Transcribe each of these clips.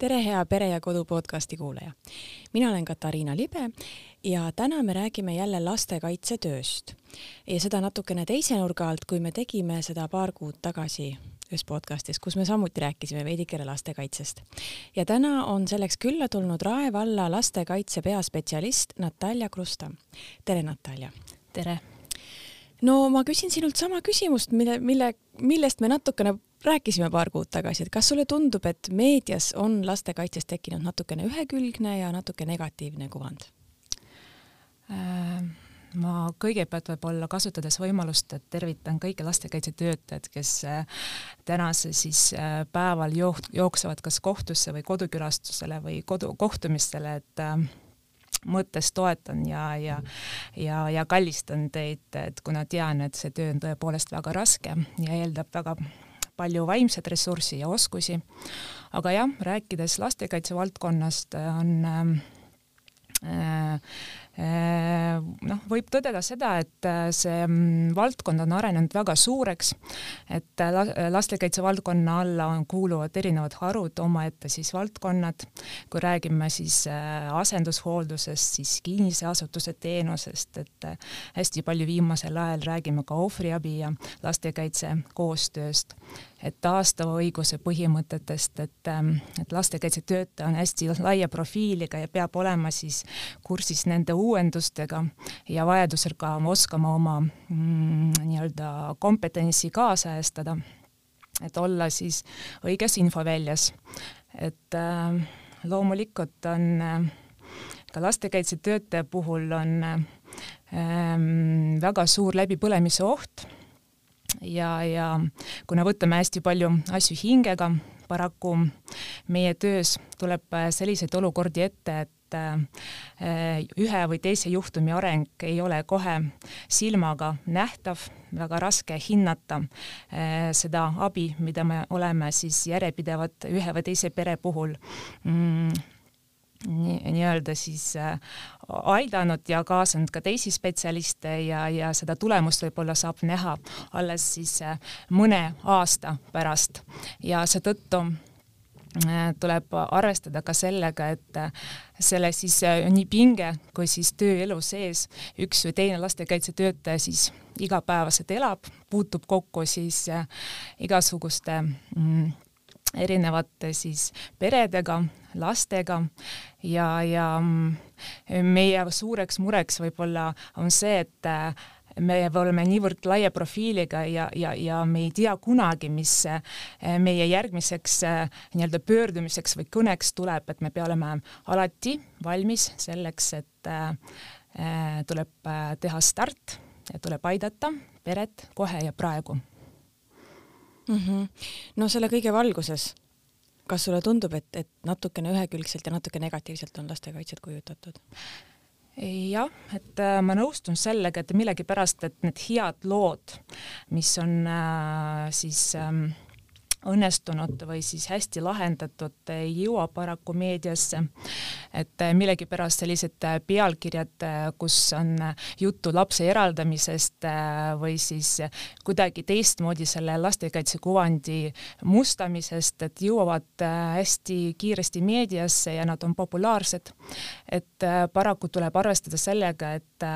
tere, hea Pere ja Kodu podcasti kuulaja. mina olen Katariina Libe ja täna me räägime jälle lastekaitsetööst ja seda natukene teise nurga alt, kui me tegime seda paar kuud tagasi ühes podcastis, kus me samuti rääkisime veidikene lastekaitsest. ja täna on selleks külla tulnud Rae valla lastekaitse peaspetsialist Natalja Krusta. tere, Natalja! tere! no ma küsin sinult sama küsimust, mille, mille, millest me natukene rääkisime paar kuud tagasi, et kas sulle tundub, et meedias on lastekaitsest tekkinud natukene ühekülgne ja natuke negatiivne kuvand äh,? ma kõigepealt võib-olla kasutades võimalust, et tervitan kõiki lastekaitsetöötajad, kes äh, tänase siis äh, päeval jook-, jooksevad kas kohtusse või kodukülastusele või kodu, kohtumistele, et äh, mõttes toetan ja, ja, ja, ja kallistan teid, et kuna tean, et see töö on tõepoolest väga raske ja eeldab väga palju vaimset ressurssi ja oskusi. aga jah, rääkides lastekaitse valdkonnast on äh, äh, noh, võib tõdeda seda, et äh, see mm, valdkond on arenenud väga suureks, et lastekaitse valdkonna alla on, kuuluvad erinevad harud, omaette siis valdkonnad, kui räägime siis asendushooldusest, siis kinnise asutuse teenusest, et hästi palju viimasel ajal räägime ka ohvriabi ja lastekaitse koostööst et taastava õiguse põhimõtetest, et, ähm, et lastekaitsetöötaja on hästi laia profiiliga ja peab olema siis kursis nende uuendustega ja vajadusel ka oskama oma mm, nii-öelda kompetentsi kaasajastada, et olla siis õiges infoväljas. et äh, loomulikult on äh, ka lastekaitsetöötaja puhul on äh, väga suur läbipõlemise oht ja, ja kuna võtame hästi palju asju hingega, paraku meie töös tuleb selliseid olukordi ette, et äh, ühe või teise juhtumi areng ei ole kohe silmaga nähtav, väga raske hinnata äh, seda abi, mida me oleme siis järjepidevalt ühe või teise pere puhul mm, nii-öelda siis äh, aidanud ja kaasanud ka teisi spetsialiste ja, ja seda tulemust võib-olla saab näha alles siis äh, mõne aasta pärast. Ja seetõttu äh, tuleb arvestada ka sellega, et selle siis nii pinge kui siis tööelu sees üks või teine lastekaitsetöötaja siis igapäevaselt elab, puutub kokku siis igasuguste mm, erinevate siis peredega, lastega. Ja, ja mm, meie suureks mureks võib-olla on see, et äh, me oleme niivõrd laia profiiliga ja, ja, ja me ei tea kunagi, mis äh, meie järgmiseks äh, nii-öelda pöördumiseks või kõneks tuleb, et me peame alati valmis selleks, et tuleb teha start tuleb aidata peret kohe ja praegu mm. -hmm. no selle kõige valguses, kas sulle tundub, et, et natukene ühekülgselt ja natuke negatiivselt on lastekaitset kujutatud? jah, et äh, ma nõustun sellega, et millegipärast, et need head lood, mis on äh, siis äh, õnnestunud või siis hästi lahendatud, ei jõua paraku meediasse. et millegipärast sellised pealkirjad, kus on juttu lapse eraldamisest või siis kuidagi teistmoodi selle lastekaitsekuvandi mustamisest, et jõuavad hästi kiiresti meediasse ja nad on populaarsed. et paraku tuleb arvestada sellega, et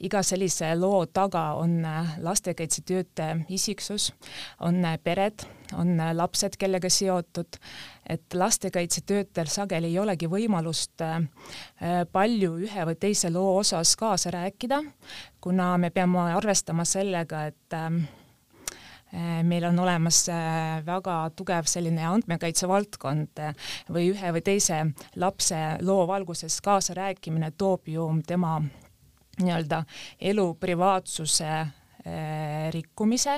iga sellise loo taga on lastekaitsetöötaja isiksus, on pered on äh, lapsed kellega seotud, et lastekaitsetöötajal sageli ei olegi võimalust äh, äh, palju ühe või teise loo osas kaasa rääkida, kuna me peame arvestama sellega, et meil on olemas väga tugev selline andmekaitse valdkond või ühe või teise lapse loo valguses kaasarääkimine toob ju tema nii-öelda elu privaatsuse Äh, rikkumise,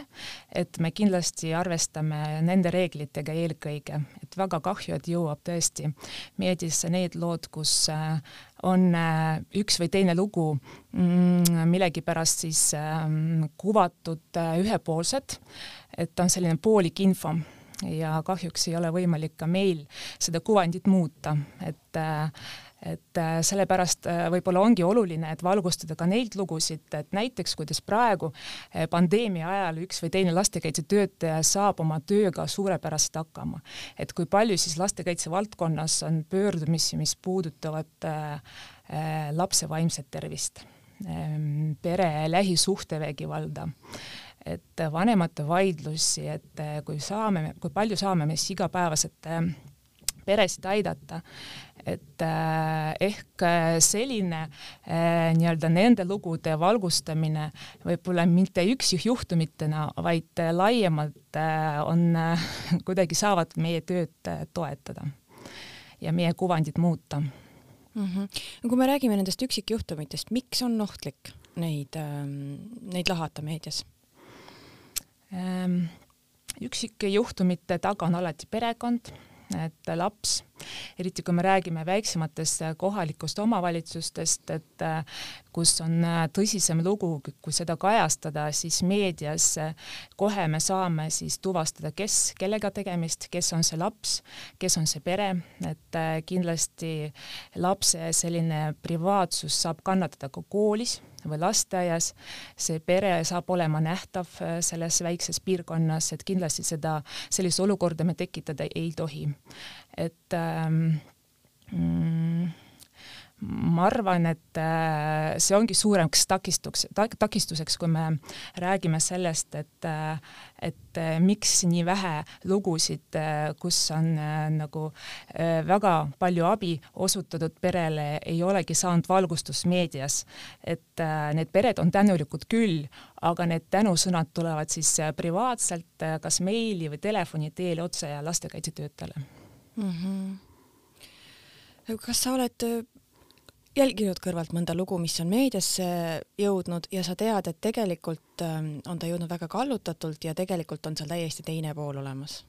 et me kindlasti arvestame nende reeglitega eelkõige, et väga kahju, et jõuab tõesti meediasse need lood, kus äh, on äh, üks või teine lugu mm, millegipärast siis kuvatud ühepoolselt, et on selline poolik info ja kahjuks ei ole võimalik ka meil seda kuvandit muuta, et et äh, sellepärast äh, võib-olla ongi oluline, et valgustada ka neid lugusid, et näiteks kuidas praegu äh, pandeemia ajal üks või teine lastekaitsetöötaja saab oma tööga suurepäraselt hakkama. et kui palju siis lastekaitse valdkonnas on pöördumisi, mis puudutavad lapse vaimset tervist, ähm, pere lähisuhtevägivalda et vanemate vaidlusi, et kui saame, kui palju saame me siis igapäevaselt peresid aidata, et äh, ehk äh, selline äh, nii-öelda nende lugude valgustamine võib-olla mitte üksikjuhtumitena, vaid laiemalt on, kuidagi saavad meie tööd toetada ja meie kuvandit muuta mm. -hmm. kui me räägime nendest üksikjuhtumitest, miks on ohtlik neid, ähm, neid lahata meedias ähm,? üksikjuhtumite taga on alati perekond et laps, eriti kui me räägime väiksematest kohalikust omavalitsustest, et kus on tõsisem lugu, kui seda kajastada, siis meedias kohe me saame siis tuvastada, kes, kellega tegemist, kes on see laps, kes on see pere, et kindlasti lapse selline privaatsus saab kannatada ka koolis või lasteaias, see pere saab olema nähtav äh, selles väikses piirkonnas, et kindlasti seda, sellist olukorda me tekitada ei tohi. et ähm, mm, ma arvan, et äh, see ongi suuremaks takistuks, takistuseks, kui me räägime sellest, et, äh, et äh, miks nii vähe lugusid, kus on nagu väga palju abi osutatud perele, ei olegi saanud valgustust meedias. et need pered on tänulikud küll, aga need tänusõnad tulevad siis privaatselt, kas meili või telefoni teel otse lastekaitsetöötajale mm. -hmm. kas sa oled jälginud kõrvalt mõnda lugu, mis on meediasse jõudnud ja sa tead, et tegelikult ähm, on ta jõudnud väga kallutatult ja tegelikult on seal täiesti teine pool olemas?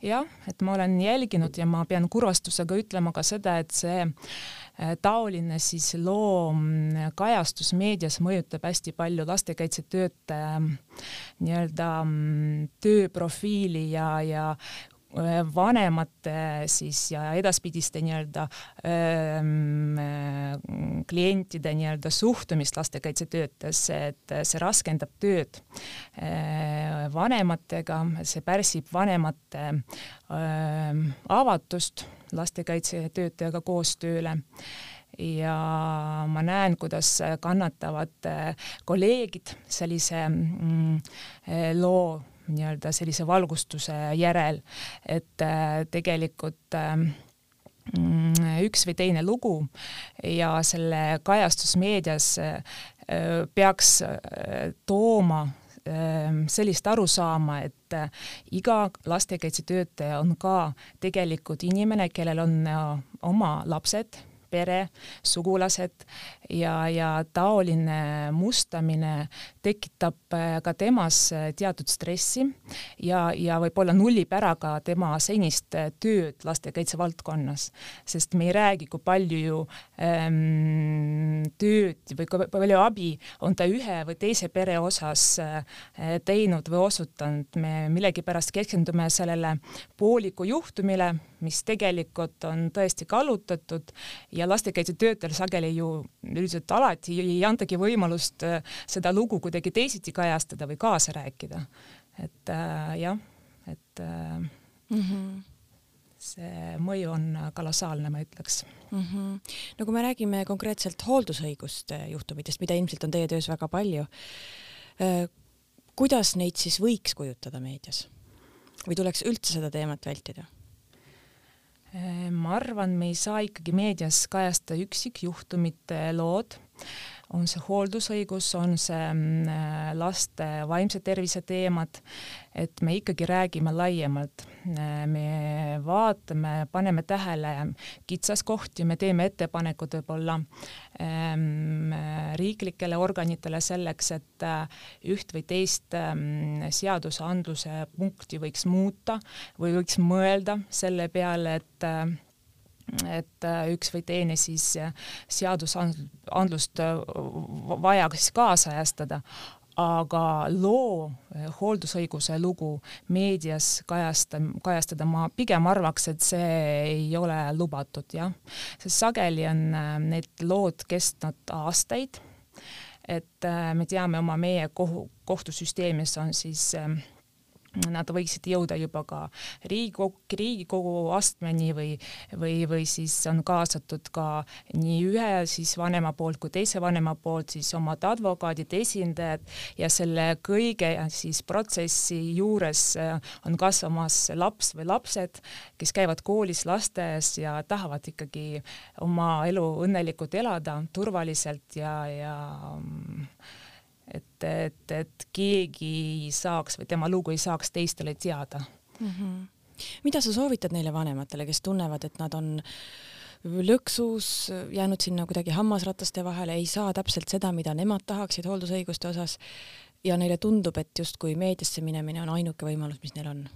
jah, et ma olen jälginud ja ma pean kurvastusega ütlema ka seda, et see äh, taoline siis loo mm, kajastus meedias mõjutab hästi palju lastekaitsetöötaja nii-öelda mm, tööprofiili ja, ja Äh, vanemate siis ja edaspidiste nii-öelda ähm, äh, klientide nii-öelda suhtumist lastekaitsetöötajasse, et see raskendab tööd. Äh, vanematega, see pärsib vanemate äh, avatust lastekaitsetöötajaga koostööle ja ma näen, kuidas kannatavad kolleegid sellise mm, loo nii-öelda sellise valgustuse järel, et äh, tegelikult ähm, mm, üks või teine lugu ja selle kajastus meedias äh, peaks äh, tooma ähm, sellist arusaama, et iga lastekaitsetöötaja on ka tegelikult inimene, kellel on oma lapsed pere, sugulased ja, ja taoline mustamine tekitab äh, ka temas äh, teatud stressi ja, ja võib-olla nullib ära ka tema senist äh, tööd lastekaitse valdkonnas, sest me ei räägi, kui palju ju ähm, tööd või kui palju abi on ta ühe või teise pere osas teinud või osutanud, me millegipärast keskendume sellele pooliku juhtumile, mis tegelikult on tõesti kallutatud ja lastekaitsetöötajal sageli ju üldiselt alati ei antagi võimalust äh, seda lugu kuidagi teisiti kajastada või kaasa rääkida. et äh, jah, et äh, mm -hmm. see mõju on kolossaalne, ma ütleks mm. -hmm. no kui me räägime konkreetselt hooldusõiguste juhtumitest, mida ilmselt on teie töös väga palju äh,, kuidas neid siis võiks kujutada meedias või tuleks üldse seda teemat vältida? Ehm, ma arvan, me ei saa ikkagi meedias kajastada üksikjuhtumite lood, on see hooldusõigus, on see mm, laste vaimse tervise teemad, et me ikkagi räägime laiemalt. me vaatame, paneme tähele kitsaskohti, me teeme ettepanekud võib-olla ähm, riiklikele organitele selleks, et äh, üht või teist ähm, seadusandluse punkti võiks muuta või võiks mõelda selle peale, et äh, et äh, üks või teine siis seadusandlust vaja siis kaasajastada, aga loo, hooldusõiguse lugu meedias kajasta, kajastada ma pigem arvaks, et see ei ole lubatud, jah. sest sageli on need lood kestnud aastaid, et me teame oma meie kohu, kohtusüsteemis on siis äh, nad võiksid jõuda juba ka Riigikogu, Riigikogu astmeni või, või, või siis on kaasatud ka nii ühe siis vanema poolt kui teise vanema poolt siis omad advokaadid, esindajad ja selle kõige siis protsessi juures äh, on kasvamas laps või lapsed, kes käivad koolis, lasteaias ja tahavad ikkagi oma elu õnnelikult elada turvaliselt ja, ja et, et, et keegi ei saaks või tema lugu ei saaks teistele teada mm. -hmm. mida sa soovitad neile vanematele, kes tunnevad, et nad on lõksus, jäänud sinna kuidagi hammasrataste vahele, ei saa täpselt seda, mida nemad tahaksid hooldusõiguste osas ja neile tundub, et justkui meediasse minemine on ainuke võimalus, mis neil on?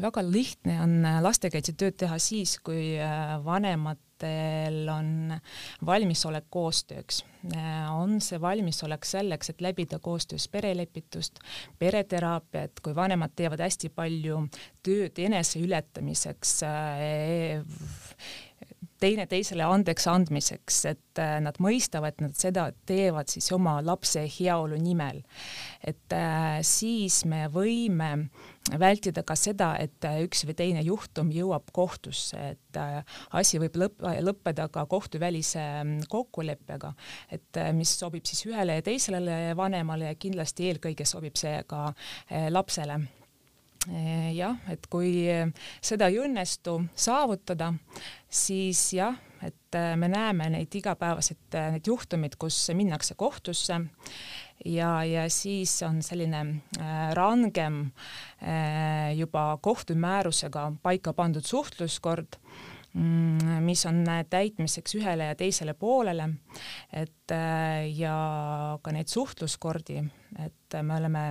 väga lihtne on lastekaitsetööd teha siis, kui vanemad vanematel on valmisolek koostööks. on see valmisolek selleks, et läbida koostöös perelepitust, pereteraapiat, kui vanemad teevad hästi palju tööd eneseületamiseks teineteisele andeks andmiseks, et äh, nad mõistavad, et nad seda teevad siis oma lapse heaolu nimel. et äh, siis me võime vältida ka seda, et äh, üks või teine juhtum jõuab kohtusse, et asi võib lõpp, lõppeda ka kohtuvälise mm, kokkuleppega, et mis sobib siis ühele ja teisele vanemale ja kindlasti eelkõige sobib see ka lapsele jah, et kui seda ei õnnestu saavutada, siis jah, et eh, me näeme neid igapäevaseid, eh, need juhtumid, kus minnakse kohtusse ja, ja siis on selline rangem juba kohtumäärusega paika pandud suhtluskord mm, mis on täitmiseks ühele ja teisele poolele, et ja ka neid suhtluskordi, et me oleme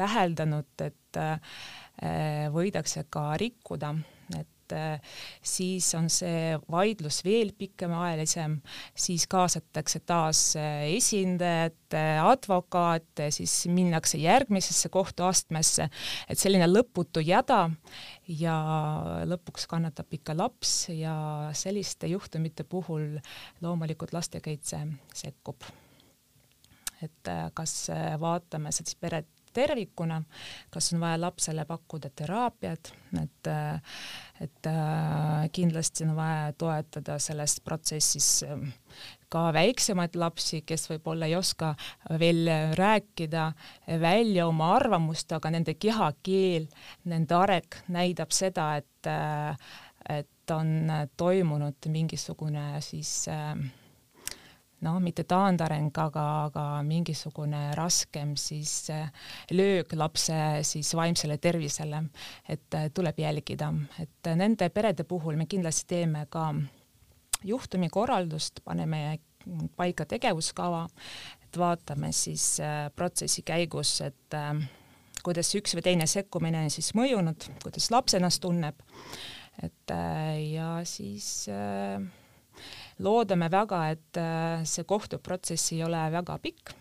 täheldanud, et äh, võidakse ka rikkuda, et äh, siis on see vaidlus veel pikemaajalisem, siis kaasatakse taas äh, esindajad, advokaat, siis minnakse järgmisesse kohtuastmesse, et selline lõputu jada ja lõpuks kannatab ikka laps ja selliste juhtumite puhul loomulikult lastekaitse sekkub. Et kas vaatame siis peret tervikuna, kas on vaja lapsele pakkuda teraapiat, et, et äh, kindlasti on vaja toetada selles protsessis ähm, ka väiksemaid lapsi, kes võib-olla ei oska veel rääkida välja oma arvamust, aga nende kehakeel, nende areng näitab seda, et, äh, et on toimunud mingisugune siis äh, noh, mitte taandareng, aga, aga mingisugune raskem siis äh, löök lapse siis vaimsele tervisele, et äh, tuleb jälgida, et nende perede puhul me kindlasti teeme ka juhtumikorraldust, paneme paika tegevuskava, et vaatame siis protsessi käigus, et kuidas üks või teine sekkumine on siis mõjunud, kuidas laps ennast tunneb, et ja siis äh, loodame väga, et äh, see kohtuprotsess ei ole väga pikk,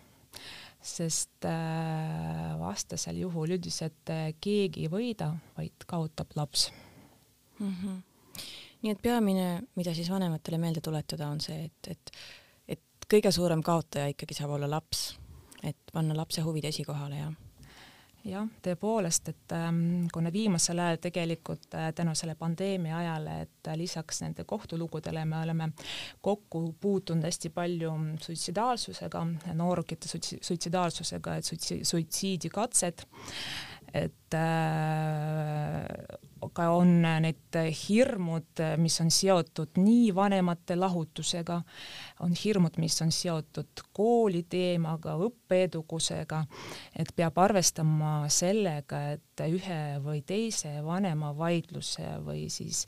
sest äh, vastasel juhul üldiselt äh, keegi ei võida, vaid kaotab laps mm. -hmm. nii et peamine, mida siis vanematele meelde tuletada, on see, et, et, et kõige suurem kaotaja ikkagi saab olla laps, et panna lapse huvid esikohale ja jah, tõepoolest, et ähm, kuna viimasel ajal tegelikult äh, tänu selle pandeemia ajale, et äh, lisaks nende kohtulugudele me oleme kokku puutunud hästi palju suitsidaalsusega, noorukite suitsidaalsusega, et suitsi-, suitsiidikatsed et äh, ka on need hirmud, mis on seotud nii vanemate lahutusega, on hirmud, mis on seotud kooli teemaga, õppeedukusega, et peab arvestama sellega, et ühe või teise vanema vaidluse või siis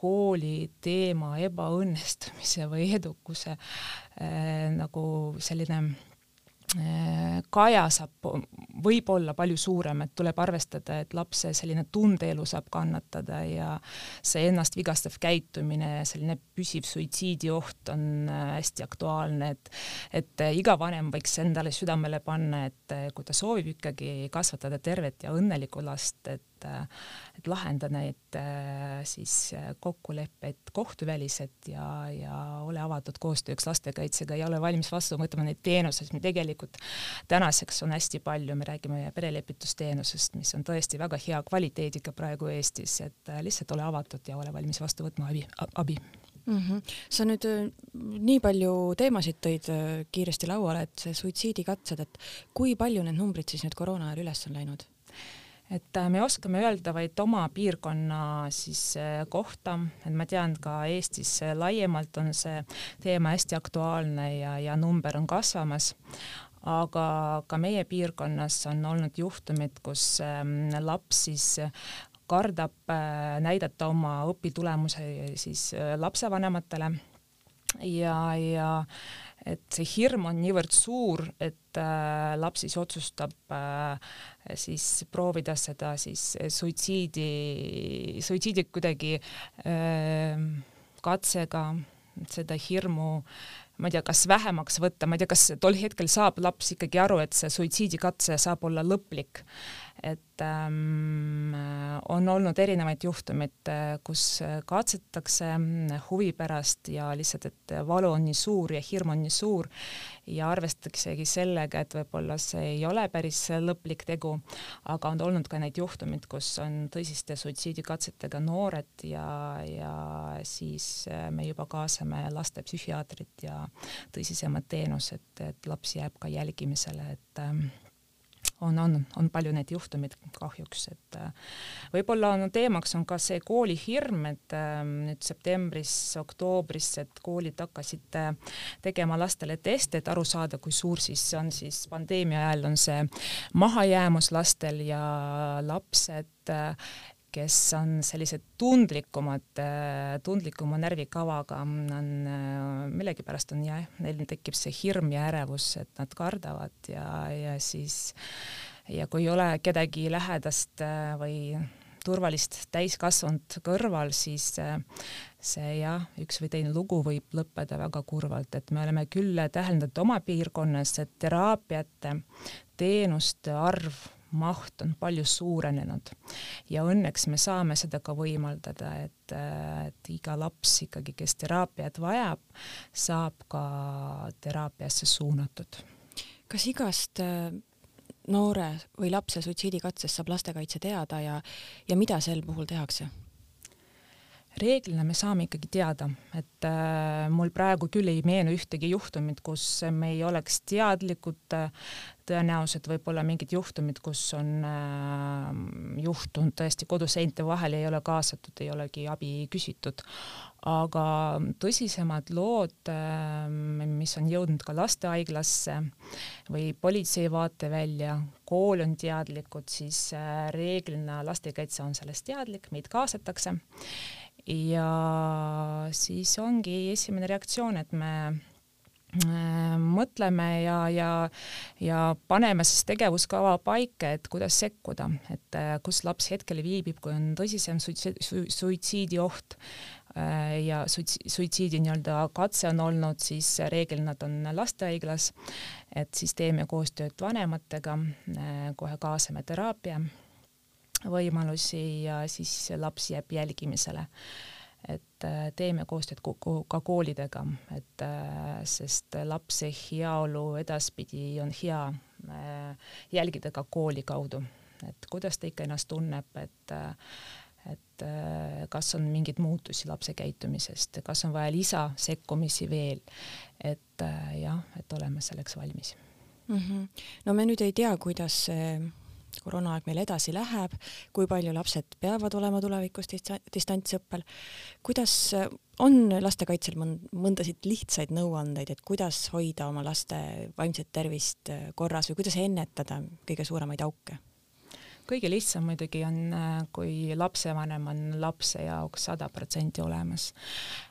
kooli teema ebaõnnestumise või edukuse äh, nagu selline Äh, kaja saab võib olla palju suurem, et tuleb arvestada, et lapse selline tundeelu saab kannatada ja see ennast vigastav käitumine, selline püsiv suitsiidioht on äh, hästi aktuaalne, et et äh, iga vanem võiks endale südamele panna, et äh, kui ta soovib ikkagi kasvatada tervet ja õnnelikku last, et et lahendada neid siis kokkuleppeid kohtuväliselt ja, ja ole avatud koostööks lastekaitsega ja ole valmis vastu võtma neid teenuseid, mis tegelikult tänaseks on hästi palju, me räägime perelepitusteenusest, mis on tõesti väga hea kvaliteediga praegu Eestis, et lihtsalt ole avatud ja ole valmis vastu võtma abi, abi mm. -hmm. sa nüüd äh, nii palju teemasid tõid äh, kiiresti lauale, et see suitsiidikatsed, et kui palju need numbrid siis nüüd koroona ajal üles on läinud? Et äh, me oskame öelda vaid oma piirkonna siis kohta, et ma tean ka Eestis laiemalt on see teema hästi aktuaalne ja, ja number on kasvamas. Aga ka meie piirkonnas on olnud juhtumid, kus ähm, laps siis kardab äh, näidata oma õpitulemusi siis äh, lapsevanematele. Ja, ja et see hirm on niivõrd suur, et äh, laps siis otsustab äh, siis proovida seda siis suitsiidi, suitsiidi kuidagi äh, katsega seda hirmu ma ei tea, kas vähemaks võtta, ma ei tea, kas tol hetkel saab laps ikkagi aru, et see suitsiidikatse saab olla lõplik et ähm, on olnud erinevaid juhtumeid, kus katsetatakse huvi pärast ja lihtsalt, et valu on nii suur ja hirm on nii suur ja arvestataksegi sellega, et võib-olla see ei ole päris lõplik tegu, aga on olnud ka neid juhtumeid, kus on tõsiste suitsiidikatsetega noored ja, ja siis me juba kaasame lastepsühhiaatrit ja tõsisemad teenused, et laps jääb ka jälgimisele, et ähm, on, on, on palju neid juhtumeid kahjuks, et äh, võib-olla on teemaks on ka see koolihirm, et äh, nüüd septembris, oktoobris, et koolid hakkasid äh, tegema lastele teste, et aru saada, kui suur siis on siis pandeemia ajal on see mahajäämus lastel ja lapsed kes on sellised tundlikumad, tundlikuma närvikavaga, on millegipärast on jah, neil tekib see hirm ja ärevus, et nad kardavad ja, ja siis ja kui ei ole kedagi lähedast või turvalist täiskasvanut kõrval, siis see jah, üks või teine lugu võib lõppeda väga kurvalt, et me oleme küll täheldanud oma piirkonnas, et teraapiate teenuste arv maht on palju suurenenud ja õnneks me saame seda ka võimaldada, et, et iga laps ikkagi, kes teraapiat vajab, saab ka teraapiasse suunatud. kas igast äh, noore või lapse suitsiidikatsest saab lastekaitse teada ja, ja mida sel puhul tehakse? Reeglina me saame ikkagi teada, et äh, mul praegu küll ei meenu ühtegi juhtumit, kus me ei oleks teadlikud äh, tõenäoliselt võib-olla mingid juhtumid, kus on äh, juhtunud tõesti koduseinte vahel, ei ole kaasatud, ei olegi abi küsitud. aga tõsisemad lood äh,, mis on jõudnud ka lastehaiglasse või politsei vaatevälja, kool on teadlikud, siis äh, reeglina lastekaitse on sellest teadlik, meid kaasatakse ja siis ongi esimene reaktsioon, et me äh, mõtleme ja, ja, ja paneme siis tegevuskava paika, et kuidas sekkuda, et äh, kus laps hetkel viibib, kui on tõsisem suitsiidioht äh, ja suitsiidi nii-öelda katse on olnud, siis reeglina nad on lastehaiglas, et siis teeme koostööd vanematega, kohe kaasame teraapia võimalusi ja siis laps jääb jälgimisele. et äh, teeme koostööd ka koolidega, et äh, sest lapse heaolu edaspidi on hea äh, jälgida ka kooli kaudu, et kuidas ta ikka ennast tunneb, et et kas on mingeid muutusi lapse käitumisest, kas on vaja lisasekkumisi veel, et jah, et oleme selleks valmis mm. -hmm. no me nüüd ei tea, kuidas see koroonaaeg meil edasi läheb, kui palju lapsed peavad olema tulevikus distantsõppel, kuidas on lastekaitsel mõndasid lihtsaid nõuandeid, et kuidas hoida oma laste vaimset tervist korras või kuidas ennetada kõige suuremaid auke? kõige lihtsam muidugi on, kui lapsevanem on lapse jaoks sada protsenti olemas.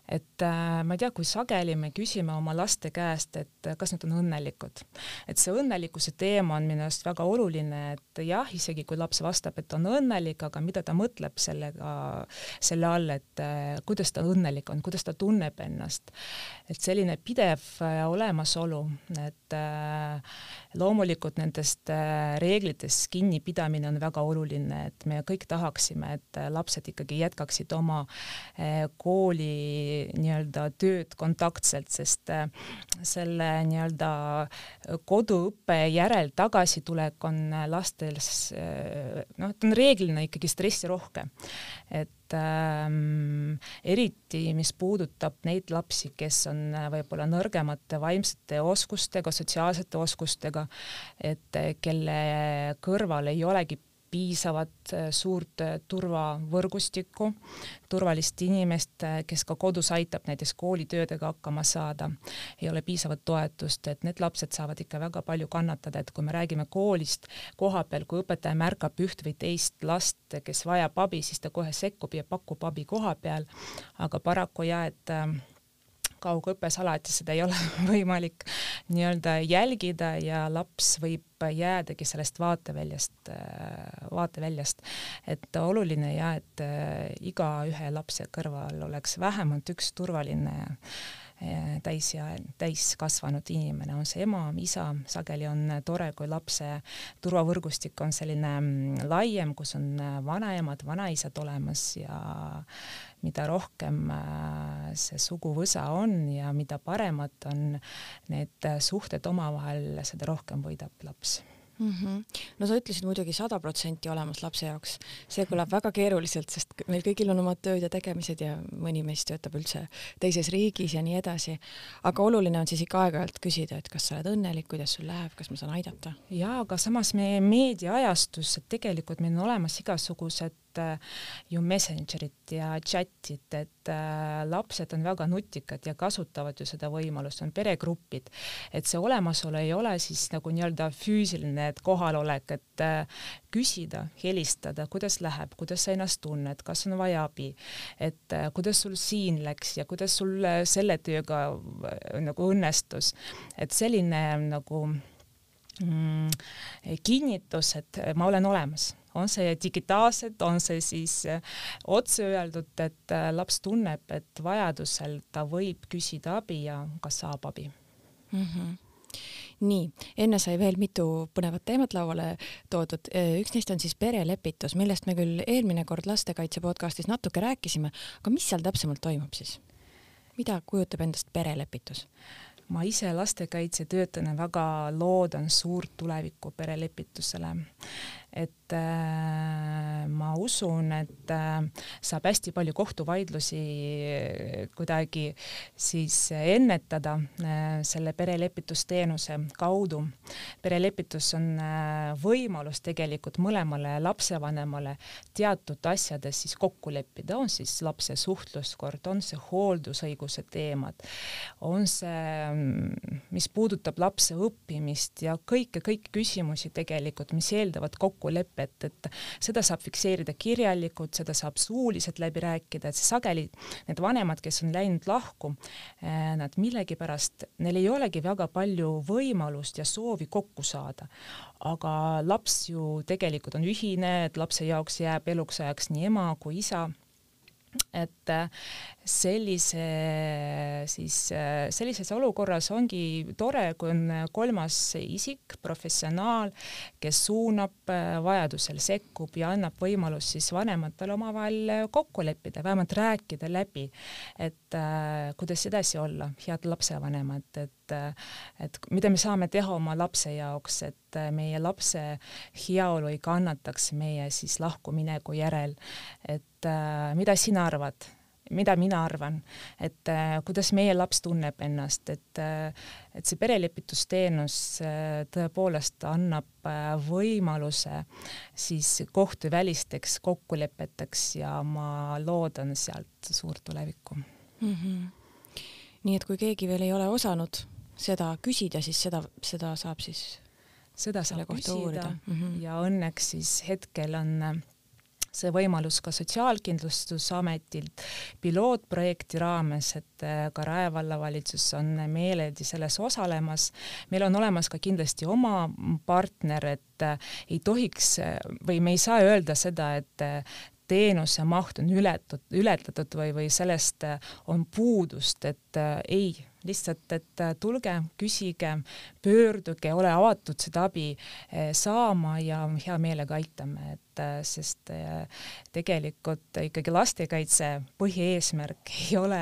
Et äh, ma ei tea, kui sageli me küsime oma laste käest, et kas nad on õnnelikud. et see õnnelikkuse teema on minu arust väga oluline, et jah, isegi kui laps vastab, et on õnnelik, aga mida ta mõtleb sellega, selle all, et äh, kuidas ta õnnelik on, kuidas ta tunneb ennast. et selline pidev äh, olemasolu, et äh, loomulikult nendest äh, reeglitest kinnipidamine on väga oluline, et me kõik tahaksime, et lapsed ikkagi jätkaksid oma äh, kooli nii-öelda tööd kontaktselt, sest äh, selle nii-öelda koduõppe järel tagasitulek on lastel noh, et on reeglina ikkagi stressirohke. et ähm, eriti mis puudutab neid lapsi, kes on võib-olla nõrgemate vaimsete oskustega, sotsiaalsete oskustega, et kelle kõrval ei olegi piisavat äh, suurt äh, turvavõrgustikku, turvalist inimest, äh, kes ka kodus aitab näiteks koolitöödega hakkama saada, ei ole piisavat toetust, et need lapsed saavad ikka väga palju kannatada, et kui me räägime koolist koha peal, kui õpetaja märkab üht või teist last, kes vajab abi, siis ta kohe sekkub ja pakub abi koha peal, aga paraku jah, et kaugõppes alati seda ei ole võimalik nii-öelda jälgida ja laps võib jäädagi sellest vaateväljast, vaateväljast. et oluline ja et äh, igaühe lapse kõrval oleks vähemalt üks turvaline täis ja täiskasvanud inimene, on see ema, isa, sageli on tore, kui lapse turvavõrgustik on selline mm, laiem, kus on vanaemad, vanaisad olemas ja mida rohkem äh, see suguvõsa on ja mida paremad on need suhted omavahel, seda rohkem võidab laps mm. -hmm. no sa ütlesid muidugi sada protsenti olemas lapse jaoks, see kõlab väga keeruliselt, sest meil kõigil on omad tööd ja tegemised ja mõni meist töötab üldse teises riigis ja nii edasi. aga oluline on siis ikka aeg-ajalt küsida, et kas sa oled õnnelik, kuidas sul läheb, kas ma saan aidata? jaa, aga samas meie meediaajastus, et tegelikult meil on olemas igasugused Äh, ju Messengerit ja chat'it, et äh, lapsed on väga nutikad ja kasutavad ju seda võimalust, on peregrupid, et see olemasolu ei ole siis nagu nii-öelda füüsiline, et kohalolek, et äh, küsida, helistada, kuidas läheb, kuidas sa ennast tunned, kas on vaja abi, et kuidas sul siin läks ja kuidas sul selle tööga nagu õnnestus, et selline nagu mm, kinnitus, et ma olen olemas on see digitaalselt, on see siis äh, otse öeldud, et äh, laps tunneb, et vajadusel ta võib küsida abi ja ka saab abi mm. -hmm nii, enne sai veel mitu põnevat teemat lauale toodud, äh, üks neist on siis perelepitus, millest me küll eelmine kord lastekaitse podcastis natuke rääkisime, aga mis seal täpsemalt toimub siis? mida kujutab endast perelepitus? ma ise lastekaitsetöötajana väga loodan suurt tulevikku perelepitusele et äh, ma usun, et äh, saab hästi palju kohtuvaidlusi äh, kuidagi siis ennetada äh, selle perelepitusteenuse kaudu. perelepitus on äh, võimalus tegelikult mõlemale lapsevanemale teatud asjades siis kokku leppida, on siis lapse suhtluskord, on see hooldusõiguse teemad, on see, mm, mis puudutab lapse õppimist ja kõike, kõiki küsimusi tegelikult, mis eeldavad kokku kokkulepet, et seda saab fikseerida kirjalikult, seda saab suuliselt läbi rääkida, et sageli need vanemad, kes on läinud lahku, eh, nad millegipärast, neil ei olegi väga palju võimalust ja soovi kokku saada. aga laps ju tegelikult on ühine, et lapse jaoks jääb eluks ajaks nii ema kui isa et äh, sellise siis äh, sellises olukorras ongi tore, kui on kolmas isik, professionaal, kes suunab äh, vajadusel, sekkub ja annab võimalust siis vanematel omavahel kokku leppida, vähemalt rääkida läbi, et äh, kuidas edasi olla, head lapsevanemad, et et mida me saame teha oma lapse jaoks, et meie lapse heaolu ei kannataks meie siis lahkumineku järel, et äh, mida sina arvad mida mina arvan, et äh, kuidas meie laps tunneb ennast, et äh, et see perelepitusteenus äh, tõepoolest annab võimaluse siis kohtuvälisteks kokkulepeteks ja ma loodan sealt suurt tulevikku mm. -hmm. nii et kui keegi veel ei ole osanud seda küsida, siis seda, seda saab siis seda saab küsida mm -hmm. ja õnneks siis hetkel on see võimalus ka Sotsiaalkindlustusametilt pilootprojekti raames, et äh, ka Rae vallavalitsus on meeleldi selles osalemas. meil on olemas ka kindlasti oma partner, et äh, ei tohiks või me ei saa öelda seda, et teenuse maht on ületatud, ületatud või, või sellest on puudust, et ei lihtsalt, et äh, tulge, küsige, pöörduge, ole avatud seda abi äh, saama ja hea meelega aitame, et äh, sest tegelikult ikkagi lastekaitse põhieesmärk ei ole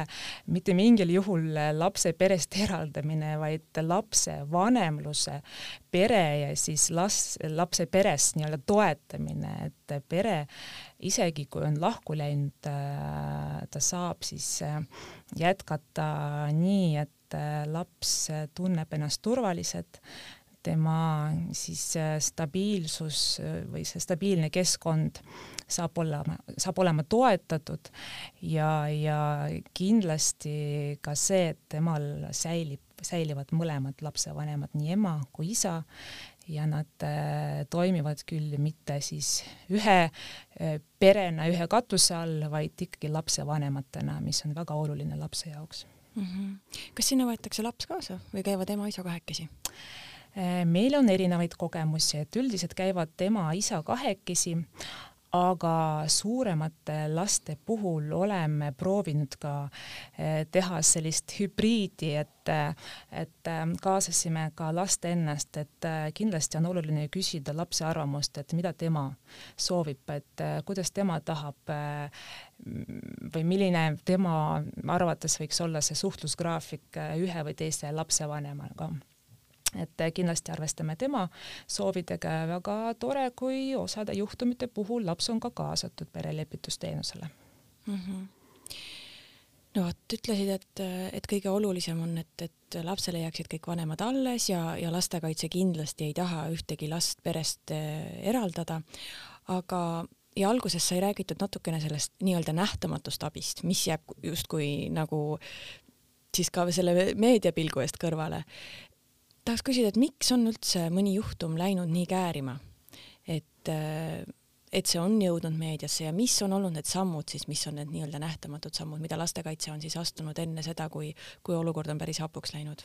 mitte mingil juhul lapse perest eraldamine, vaid lapse vanemluse, pere ja siis las-, lapse peres nii-öelda toetamine, et pere isegi kui on lahku läinud, ta saab siis jätkata nii, et äh, laps tunneb ennast turvaliselt, tema siis äh, stabiilsus äh, või see stabiilne keskkond saab olema, saab olema toetatud ja, ja kindlasti ka see, et temal säilib, säilivad mõlemad lapsevanemad, nii ema kui isa ja nad äh, toimivad küll mitte siis ühe perena ühe katuse all, vaid ikkagi lapsevanematena, mis on väga oluline lapse jaoks mm. -hmm. kas sinna võetakse laps kaasa või käivad ema-isa kahekesi? Äh, meil on erinevaid kogemusi, et üldiselt käivad ema-isa kahekesi, aga suuremate laste puhul oleme proovinud ka eh, teha sellist hübriidi, et, et eh, kaasasime ka last ennast, et eh, kindlasti on oluline küsida lapse arvamust, et mida tema soovib, et kuidas tema tahab või milline tema arvates võiks olla see suhtlusgraafik ühe või teise lapsevanemaga et kindlasti arvestame tema soovidega ja väga tore, kui osade juhtumite puhul laps on ka kaasatud perelepitusteenusele mm. -hmm no vot, ütlesid, et, et kõige olulisem on, et, et lapsele jääksid kõik vanemad alles ja, ja lastekaitse kindlasti ei taha ühtegi last perest eh, eraldada. aga, ja alguses sai räägitud natukene sellest nii-öelda nähtamatust abist, mis jääb justkui nagu siis ka selle meediapilgu eest kõrvale tahaks küsida, et miks on üldse mõni juhtum läinud nii käärima, et, äh, et see on jõudnud meediasse ja mis on olnud need sammud siis, mis on need nii-öelda nähtamatud sammud, mida lastekaitse on siis astunud enne seda, kui, kui olukord on päris hapuks läinud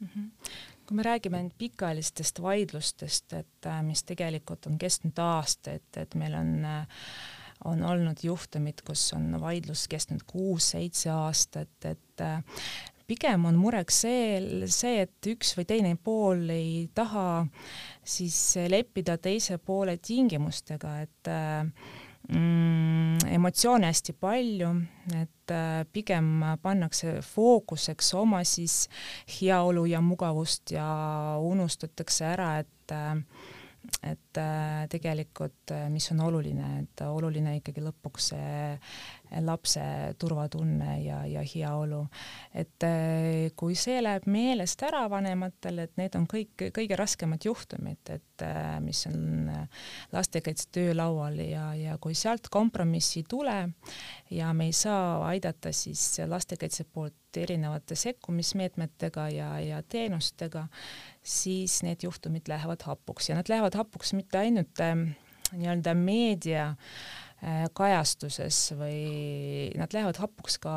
mm? -hmm. kui me räägime nüüd pikaajalistest vaidlustest, et äh, mis tegelikult on kestnud aastaid, et meil on äh, on olnud juhtumid, kus on vaidlus kestnud kuus-seitse aastat, et pigem on mureks see, see, et üks või teine pool ei taha siis leppida teise poole tingimustega, et mm, emotsioone hästi palju, et äh, pigem pannakse fookuseks oma siis heaolu ja mugavust ja unustatakse ära, et äh, et äh, tegelikult, mis on oluline, et oluline ikkagi lõpuks see lapse turvatunne ja, ja heaolu. et eh, kui see läheb meelest ära vanematel, et need on kõik kõige raskemad juhtumid, et eh, mis on eh, lastekaitse töölaual ja, ja kui sealt kompromissi ei tule ja me ei saa aidata siis lastekaitse poolt erinevate sekkumismeetmetega ja, ja teenustega, siis need juhtumid lähevad hapuks ja nad lähevad hapuks mitte ainult nii-öelda meedia Äh, kajastuses või nad lähevad hapuks ka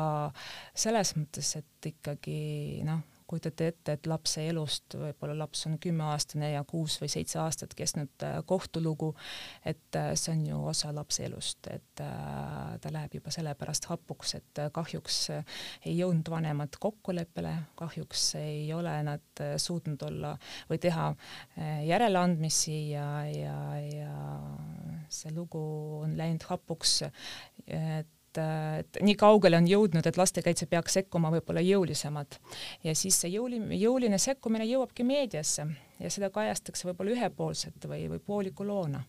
selles mõttes, et ikkagi noh, kujutate ette, et lapse elust, võib-olla laps on kümneaastane ja kuus või seitse aastat kestnud äh, kohtulugu, et äh, see on ju osa lapse elust, et äh, ta läheb juba sellepärast hapuks, et kahjuks ei jõudnud vanemad kokkuleppele, kahjuks ei ole nad suutnud olla või teha järeleandmisi ja, ja, ja see lugu on läinud hapuks, et et, nii kaugele on jõudnud, et lastekaitse peaks sekkuma võib-olla jõulisemalt. ja siis see jõuline, jõuline sekkumine jõuabki meediasse ja seda kajastatakse võib-olla ühepoolselt või, või pooliku loona.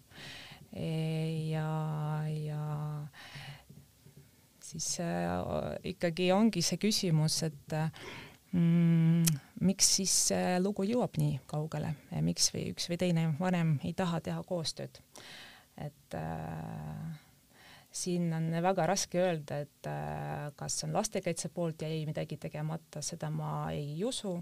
E, ja, ja siis äh, ikkagi ongi see küsimus, et mm, miks siis äh, lugu jõuab nii kaugele, miks või üks või teine vanem ei taha teha koostööd. et äh, siin on väga raske öelda, et äh, kas on lastekaitse poolt jäi midagi tegemata, seda ma ei usu,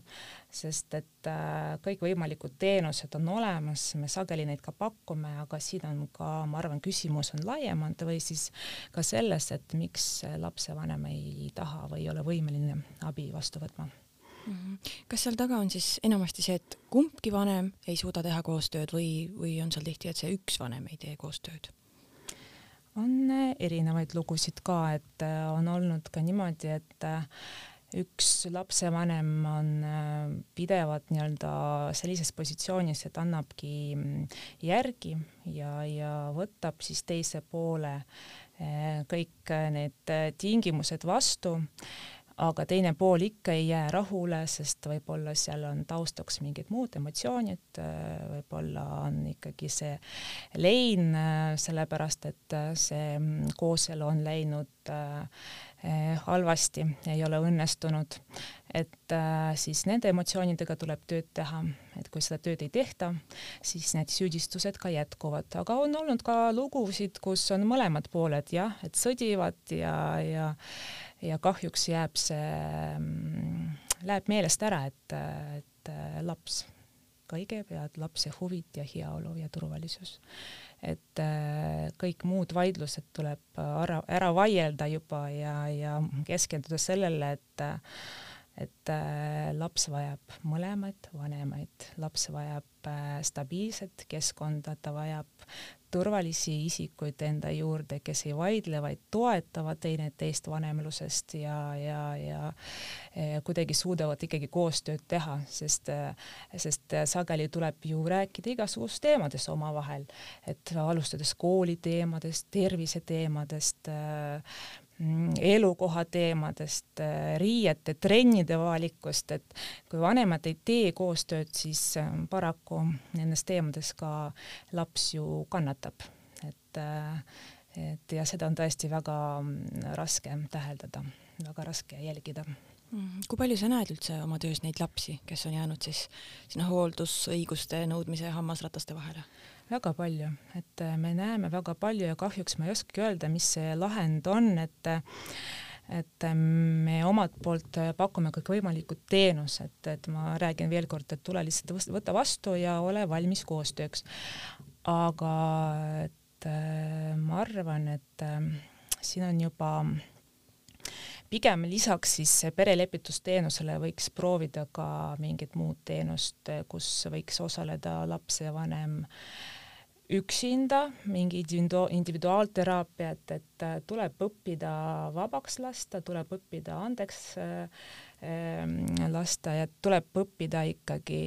sest et äh, kõikvõimalikud teenused on olemas, me sageli neid ka pakume, aga siin on ka, ma arvan, küsimus on laiemalt või siis ka selles, et miks lapsevanem ei taha või ei ole võimeline abi vastu võtma Mhm. kas seal taga on siis enamasti see, et kumbki vanem ei suuda teha koostööd või, või on seal tihti, et see üks vanem ei tee koostööd? On äh, erinevaid lugusid ka, et äh, on olnud ka niimoodi, et äh, üks lapsevanem on pidevalt nii-öelda sellises positsioonis, et annabki mm, järgi ja, ja võtab siis teise poole kõik need tingimused vastu aga teine pool ikka ei jää rahule, sest võib-olla seal on taustaks mingid muud emotsioonid, võib-olla on ikkagi see lein, sellepärast et see kooselu on läinud eh, halvasti, ei ole õnnestunud, et eh, siis nende emotsioonidega tuleb tööd teha, et kui seda tööd ei tehta, siis need süüdistused ka jätkuvad, aga on olnud ka lugusid, kus on mõlemad pooled jah, et sõdivad ja, ja ja kahjuks jääb see, mm, läheb meelest ära, et, et laps, kõigepealt lapse huvid ja heaolu ja turvalisus. et äh, kõik muud vaidlused tuleb ära, ära vaielda juba ja, ja keskenduda sellele, et et äh, laps vajab mõlemaid vanemaid, laps vajab äh, stabiilset keskkonda, ta vajab turvalisi isikuid enda juurde, kes ei vaidle, vaid toetavad teineteist vanemlusest ja, ja, ja, kuidagi suudavad ikkagi koostööd teha, sest, sest sageli tuleb ju rääkida igasugust teemadest omavahel, et alustades kooli teemadest, tervise teemadest äh,, elukoha teemadest, äh, riiete, trennide valikust, et kui vanemad ei tee koostööd, siis äh, paraku nendes teemades ka laps ju kannatab, et äh, et ja seda on tõesti väga mm, raske täheldada, väga raske jälgida. Mm, kui palju sa näed üldse oma töös neid lapsi, kes on jäänud siis sinna hooldusõiguste nõudmise hammasrataste vahele? Väga palju, et äh, me näeme väga palju ja kahjuks ma ei oskagi öelda, mis see lahend on, et et äh, me omalt poolt äh, pakume kõikvõimalikud teenused, et ma räägin veel kord, et tule lihtsalt võta vastu ja ole valmis koostööks. aga et ma arvan, et siin on juba pigem lisaks siis perelepitusteenusele võiks proovida ka mingit muud teenust, kus võiks osaleda lapsevanem üksinda mingi individuaalteraapiat, et äh, tuleb õppida vabaks lasta, tuleb õppida andeks äh, ähm, lasta ja tuleb õppida ikkagi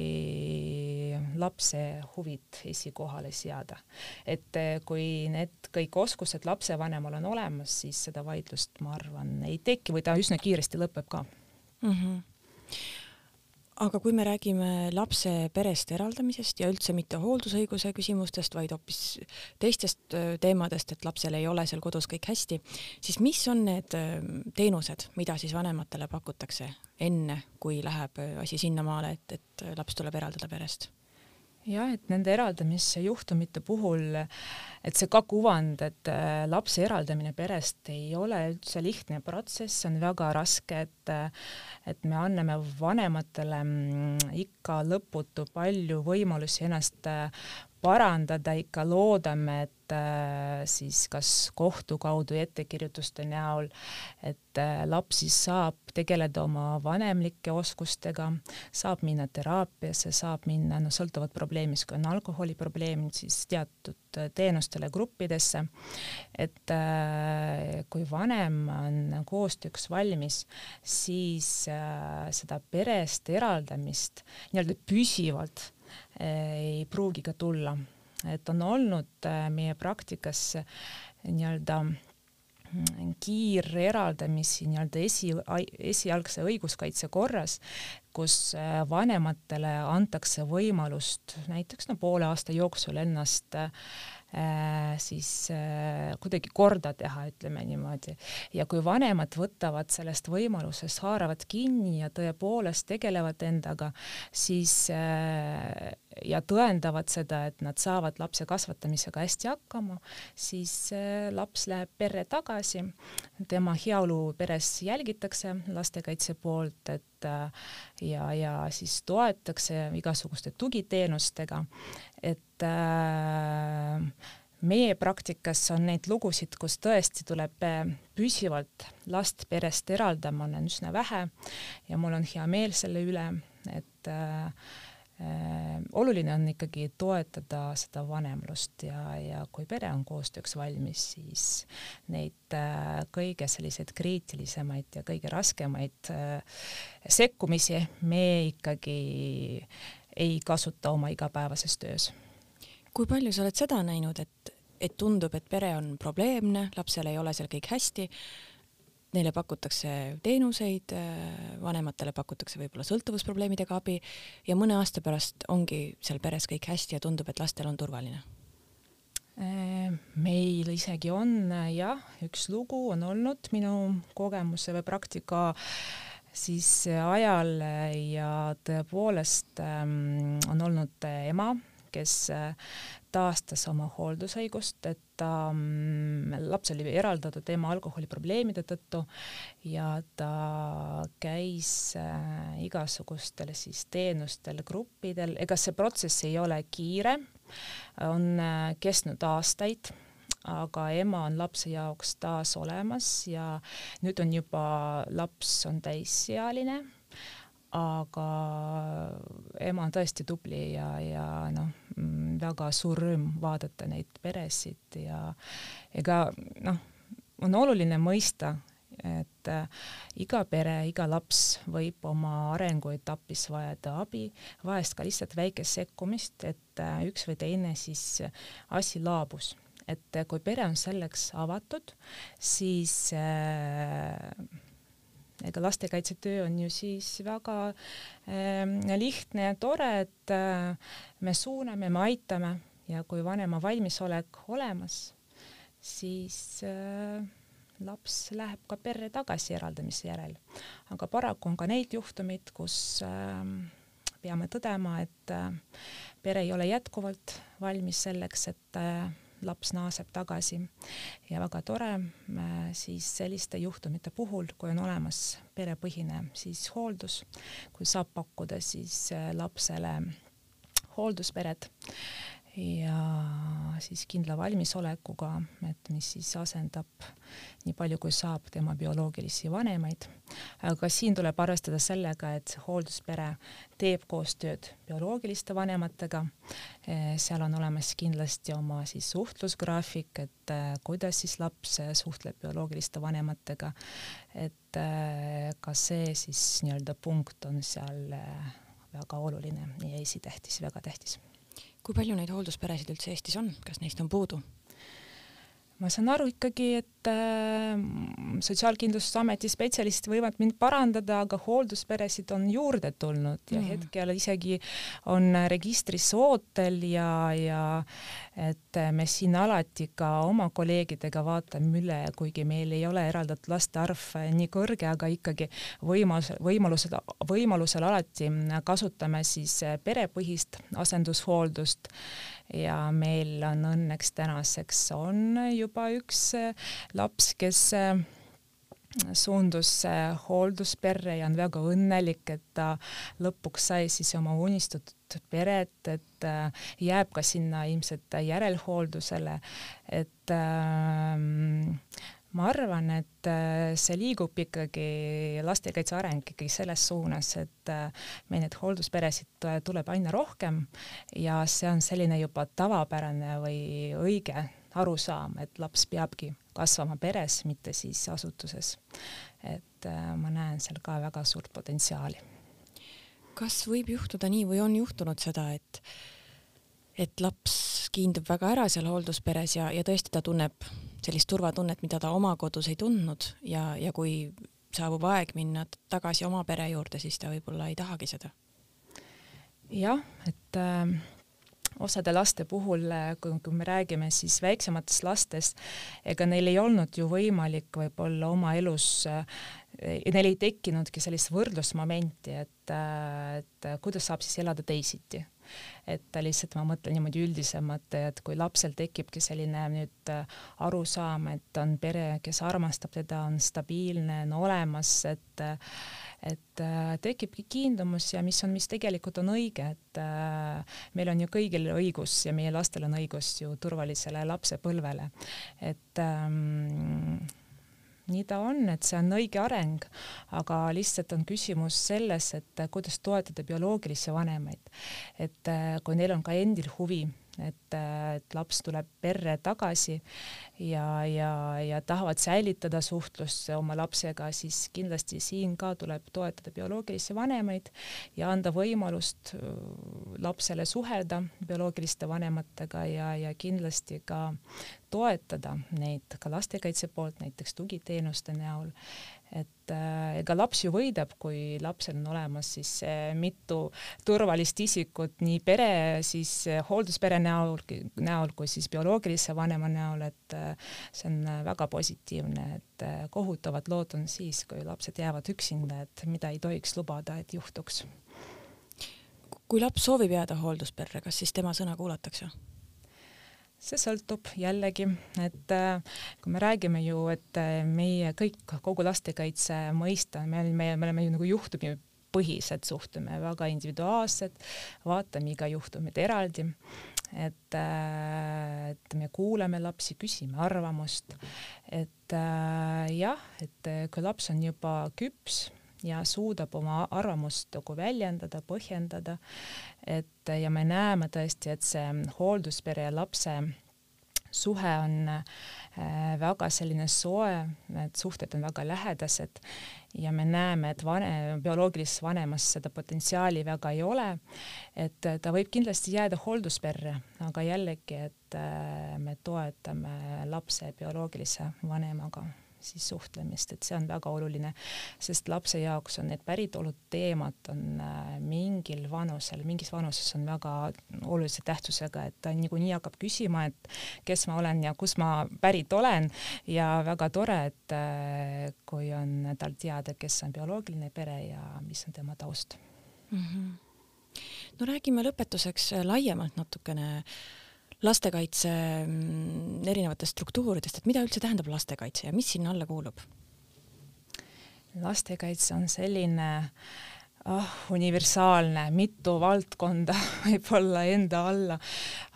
lapse huvid esikohale seada. et äh, kui need kõik oskused lapsevanemal on olemas, siis seda vaidlust, ma arvan, ei teki või ta üsna kiiresti lõpeb ka mm. -hmm aga kui me räägime lapse perest eraldamisest ja üldse mitte hooldusõiguse küsimustest, vaid hoopis teistest teemadest, et lapsel ei ole seal kodus kõik hästi, siis mis on need teenused, mida siis vanematele pakutakse enne, kui läheb asi sinnamaale, et, et laps tuleb eraldada perest? Jah, et nende eraldamise juhtumite puhul, et see ka kuvand, et äh, lapse eraldamine perest ei ole üldse lihtne protsess, see on väga raske, et äh, et me anname vanematele mm, ikka lõputu palju võimalusi ennast äh, parandada, ikka loodame, et äh, siis kas kohtu kaudu ettekirjutuste näol, et äh, laps siis saab tegeleda oma vanemlike oskustega, saab minna teraapiasse, saab minna, no sõltuvalt probleemist, kui on alkoholiprobleemid, siis teatud äh, teenustele, gruppidesse. et äh, kui vanem on koostööks valmis, siis äh, seda perest eraldamist nii-öelda püsivalt ei pruugi ka tulla. et on olnud äh, meie praktikas äh, nii-öelda mm, kiireraldamisi nii-öelda esi, esialgse õiguskaitse korras, kus äh, vanematele antakse võimalust näiteks no poole aasta jooksul ennast äh, siis äh, kuidagi korda teha, ütleme niimoodi. ja kui vanemad võtavad sellest võimalusest, haaravad kinni ja tõepoolest tegelevad endaga, siis äh, ja tõendavad seda, et nad saavad lapse kasvatamisega hästi hakkama, siis laps läheb perre tagasi, tema heaolu peres jälgitakse lastekaitse poolt, et ja, ja siis toetakse igasuguste tugiteenustega, et äh, meie praktikas on neid lugusid, kus tõesti tuleb püsivalt last perest eraldama, on üsna vähe. Ja mul on hea meel selle üle, et äh, äh, oluline on ikkagi toetada seda vanemlust ja, ja kui pere on koostööks valmis, siis neid äh, kõige selliseid kriitilisemaid ja kõige raskemaid äh, sekkumisi me ikkagi ei kasuta oma igapäevases töös. kui palju sa oled seda näinud, et, et tundub, et pere on probleemne, lapsel ei ole seal kõik hästi neile pakutakse teenuseid, vanematele pakutakse võib-olla sõltuvusprobleemidega abi ja mõne aasta pärast ongi seal peres kõik hästi ja tundub, et lastel on turvaline? meil isegi on jah, üks lugu on olnud minu kogemuse või praktika siis ajal ja tõepoolest ähm, on olnud ema, kes taastas oma hooldusõigust, et ta mm, laps oli eraldatud ema alkoholiprobleemide tõttu ja ta käis äh, igasugustel siis teenustel, gruppidel, ega see protsess ei ole kiire, on äh, kestnud aastaid aga ema on lapse jaoks taas olemas ja nüüd on juba laps on täisealine aga ema on tõesti tubli ja, ja noh, väga suur rõõm vaadata neid peresid ja ega noh, on oluline mõista, et äh, iga pere, iga laps võib oma arenguetapis vajada abi, vahest ka lihtsalt väikest sekkumist, et äh, üks või teine siis asi laabus. et kui pere on selleks avatud, siis äh, ega lastekaitsetöö on ju siis väga äh, lihtne ja tore, et äh, me suuname, me aitame ja kui vanema valmisolek olemas, siis äh, laps läheb ka perre tagasi eraldamise järel. aga paraku on ka neid juhtumeid, kus äh, peame tõdema, et äh, pere ei ole jätkuvalt valmis selleks, et laps naaseb tagasi ja väga tore äh, siis selliste juhtumite puhul, kui on olemas perepõhine siis hooldus, kui saab pakkuda siis äh, lapsele hooldusperet ja siis kindla valmisolekuga, et mis siis asendab nii palju, kui saab tema bioloogilisi vanemaid. aga siin tuleb arvestada sellega, et hoolduspere teeb koostööd bioloogiliste vanematega. seal on olemas kindlasti oma siis suhtlusgraafik, et eh, kuidas siis laps suhtleb bioloogiliste vanematega. et eh, ka see siis nii-öelda punkt on seal eh, väga oluline ja esitähtis, väga tähtis kui palju neid hooldusperesid üldse Eestis on, kas neist on puudu? Ma saan aru ikkagi, et äh, Sotsiaalkindlustusameti spetsialistid võivad mind parandada, aga hooldusperesid on juurde tulnud ja mm. hetkel isegi on registris ootel ja, ja et me siin alati ka oma kolleegidega vaatame üle, kuigi meil ei ole eraldatud laste arv nii kõrge, aga ikkagi võimalus, võimalusel, võimalusel alati kasutame siis perepõhist asendushooldust ja meil on õnneks tänaseks on juba üks äh, laps, kes äh, suundus äh, hooldusperre ja on väga õnnelik, et ta lõpuks sai siis oma unistatud peret, et jääb ka sinna ilmselt järelhooldusele, et äh, ma arvan, et äh, see liigub ikkagi, lastekaitse areng ikkagi selles suunas, et äh, meil neid hooldusperesid tuleb aina rohkem ja see on selline juba tavapärane või õige arusaam, et laps peabki kasvama peres, mitte siis asutuses. et äh, ma näen seal ka väga suurt potentsiaali. kas võib juhtuda nii või on juhtunud seda, et et laps kiindub väga ära seal hooldusperes ja, ja tõesti ta tunneb sellist turvatunnet, mida ta oma kodus ei tundnud ja, ja kui saabub aeg minna tagasi oma pere juurde, siis ta võib-olla ei tahagi seda. jah, et äh, osade laste puhul, kui, me räägime siis väiksematest lastest, ega neil ei olnud ju võimalik võib-olla oma elus äh, neil ei tekkinudki sellist võrdlusmomenti, et, et kuidas saab siis elada teisiti. Et lihtsalt ma mõtlen niimoodi üldisemalt, et kui lapsel tekibki selline nüüd arusaam, et on pere, kes armastab teda, on stabiilne, on olemas, et et tekibki kiindumus ja mis on, mis tegelikult on õige, et meil on ju kõigil õigus ja meie lastel on õigus ju turvalisele lapsepõlvele, et ähm, nii ta on, et see on õige areng, aga lihtsalt on küsimus selles, et kuidas toetada bioloogilisi vanemaid. et äh, kui neil on ka endil huvi et, et laps tuleb perre tagasi ja, ja, ja tahavad säilitada suhtlust oma lapsega, siis kindlasti siin ka tuleb toetada bioloogilisi vanemaid ja anda võimalust äh, lapsele suhelda bioloogiliste vanematega ja, ja kindlasti ka toetada neid ka lastekaitse poolt näiteks tugiteenuste näol et äh, ega laps ju võidab, kui lapsel on olemas siis äh, mitu turvalist isikut nii pere siis äh, hoolduspere näol, näol kui siis bioloogilise vanema näol, et see on väga positiivne, et kohutavad lood on siis, kui lapsed jäävad üksinda, et mida ei tohiks lubada, et juhtuks. kui laps soovib jääda hooldusperre, kas siis tema sõna kuulatakse? See sõltub jällegi, et äh, kui me räägime ju, et äh, meie kõik, kogu lastekaitse mõista, me oleme, me oleme ju nagu juhtumipõhised, suhtume väga individuaalsed, vaatame iga juhtumit eraldi, et, äh, et me kuulame lapsi, küsime arvamust, et jah, et kui laps on juba küps ja suudab oma arvamust nagu väljendada, põhjendada, et ja me näeme tõesti, et see hoolduspere ja lapse suhe on äh, väga selline soe, need suhted on väga lähedased. Ja me näeme, et vanem, bioloogilises vanemas seda potentsiaali väga ei ole. et ta võib kindlasti jääda hooldusperre, aga jällegi, et äh, me toetame lapse bioloogilise vanemaga siis suhtlemist, et see on väga oluline, sest lapse jaoks on need päritoluteemad on äh, mingil vanusel, mingis vanuses on väga olulise tähtsusega, et ta niikuinii hakkab küsima, et kes ma olen ja kust ma pärit olen ja väga tore, et äh, kui on tal teada, kes on bioloogiline pere ja mis on tema taust mm. -hmm. no räägime lõpetuseks laiemalt natukene äh, lastekaitse mm, erinevatest struktuuridest, et mida üldse tähendab lastekaitse ja mis sinna alla kuulub? lastekaitse on selline oh, universaalne, mitu valdkonda võib-olla enda alla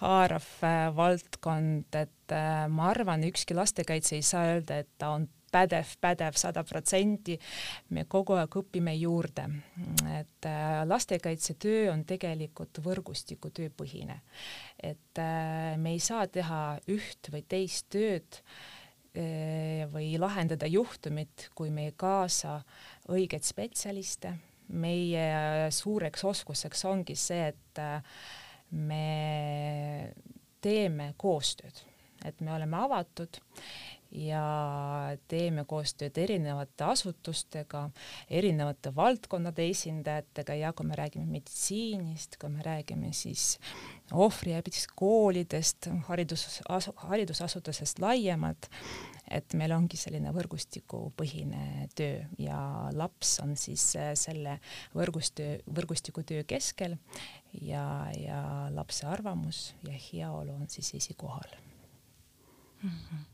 haarav äh, valdkond, et äh, ma arvan, ükski lastekaitse ei saa öelda, et ta on pädev, pädev sada protsenti. me kogu aeg õpime juurde, et äh, lastekaitsetöö on tegelikult võrgustiku tööpõhine, et äh, me ei saa teha üht või teist tööd äh, või lahendada juhtumit, kui me ei kaasa õigeid spetsialiste. meie suureks oskuseks ongi see, et me teeme koostööd, et me oleme avatud ja teeme koostööd erinevate asutustega, erinevate valdkondade esindajatega ja kui me räägime meditsiinist, kui me räägime siis ohvriabist, koolidest, haridus, haridusasutusest laiemalt, et meil ongi selline võrgustikupõhine töö ja laps on siis äh, selle võrgustöö, võrgustikutöö keskel ja, ja lapse arvamus ja heaolu on siis esikohal mm. -hmm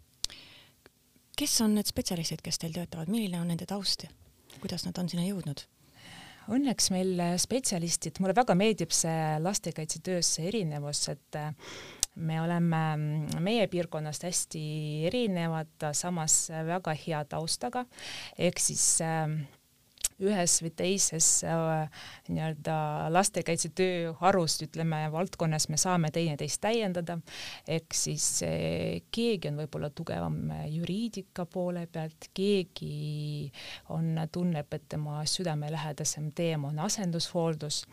kes on need spetsialistid, kes teil töötavad, milline on nende taust ja kuidas nad on sinna jõudnud? Õnneks meil spetsialistid, mulle väga meeldib see lastekaitsetöös see erinevus, et me oleme meie piirkonnast hästi erinevad, samas väga hea taustaga, ehk siis äh, ühes või teises äh, nii-öelda lastekaitsetöö harus, ütleme, valdkonnas me saame teineteist täiendada, ehk siis äh, keegi on võib-olla tugevam juriidika poole pealt, keegi on, tunneb, et tema südamelähedasem teema on asendushooldus,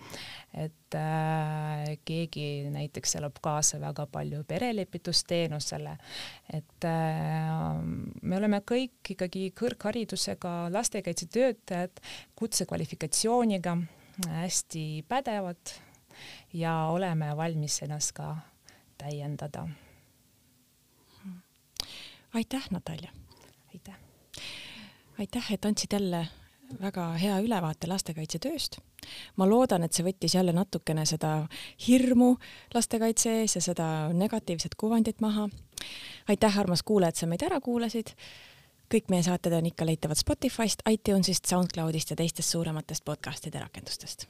et äh, keegi näiteks elab kaasa väga palju perelepitusteenusele, et äh, me oleme kõik ikkagi kõrgharidusega lastekaitsetöötajad, kutsekvalifikatsiooniga, hästi pädevad ja oleme valmis ennast ka täiendada. aitäh, Natalja! aitäh! aitäh, et andsid jälle väga hea ülevaate lastekaitsetööst ma loodan, et see võttis jälle natukene seda hirmu lastekaitse ees ja seda negatiivset kuvandit maha. aitäh, armas kuulaja, et sa meid ära kuulasid. kõik meie saated on ikka leitavad Spotify'st, iTunes'ist, SoundCloud'ist ja teistest suurematest podcast'ide rakendustest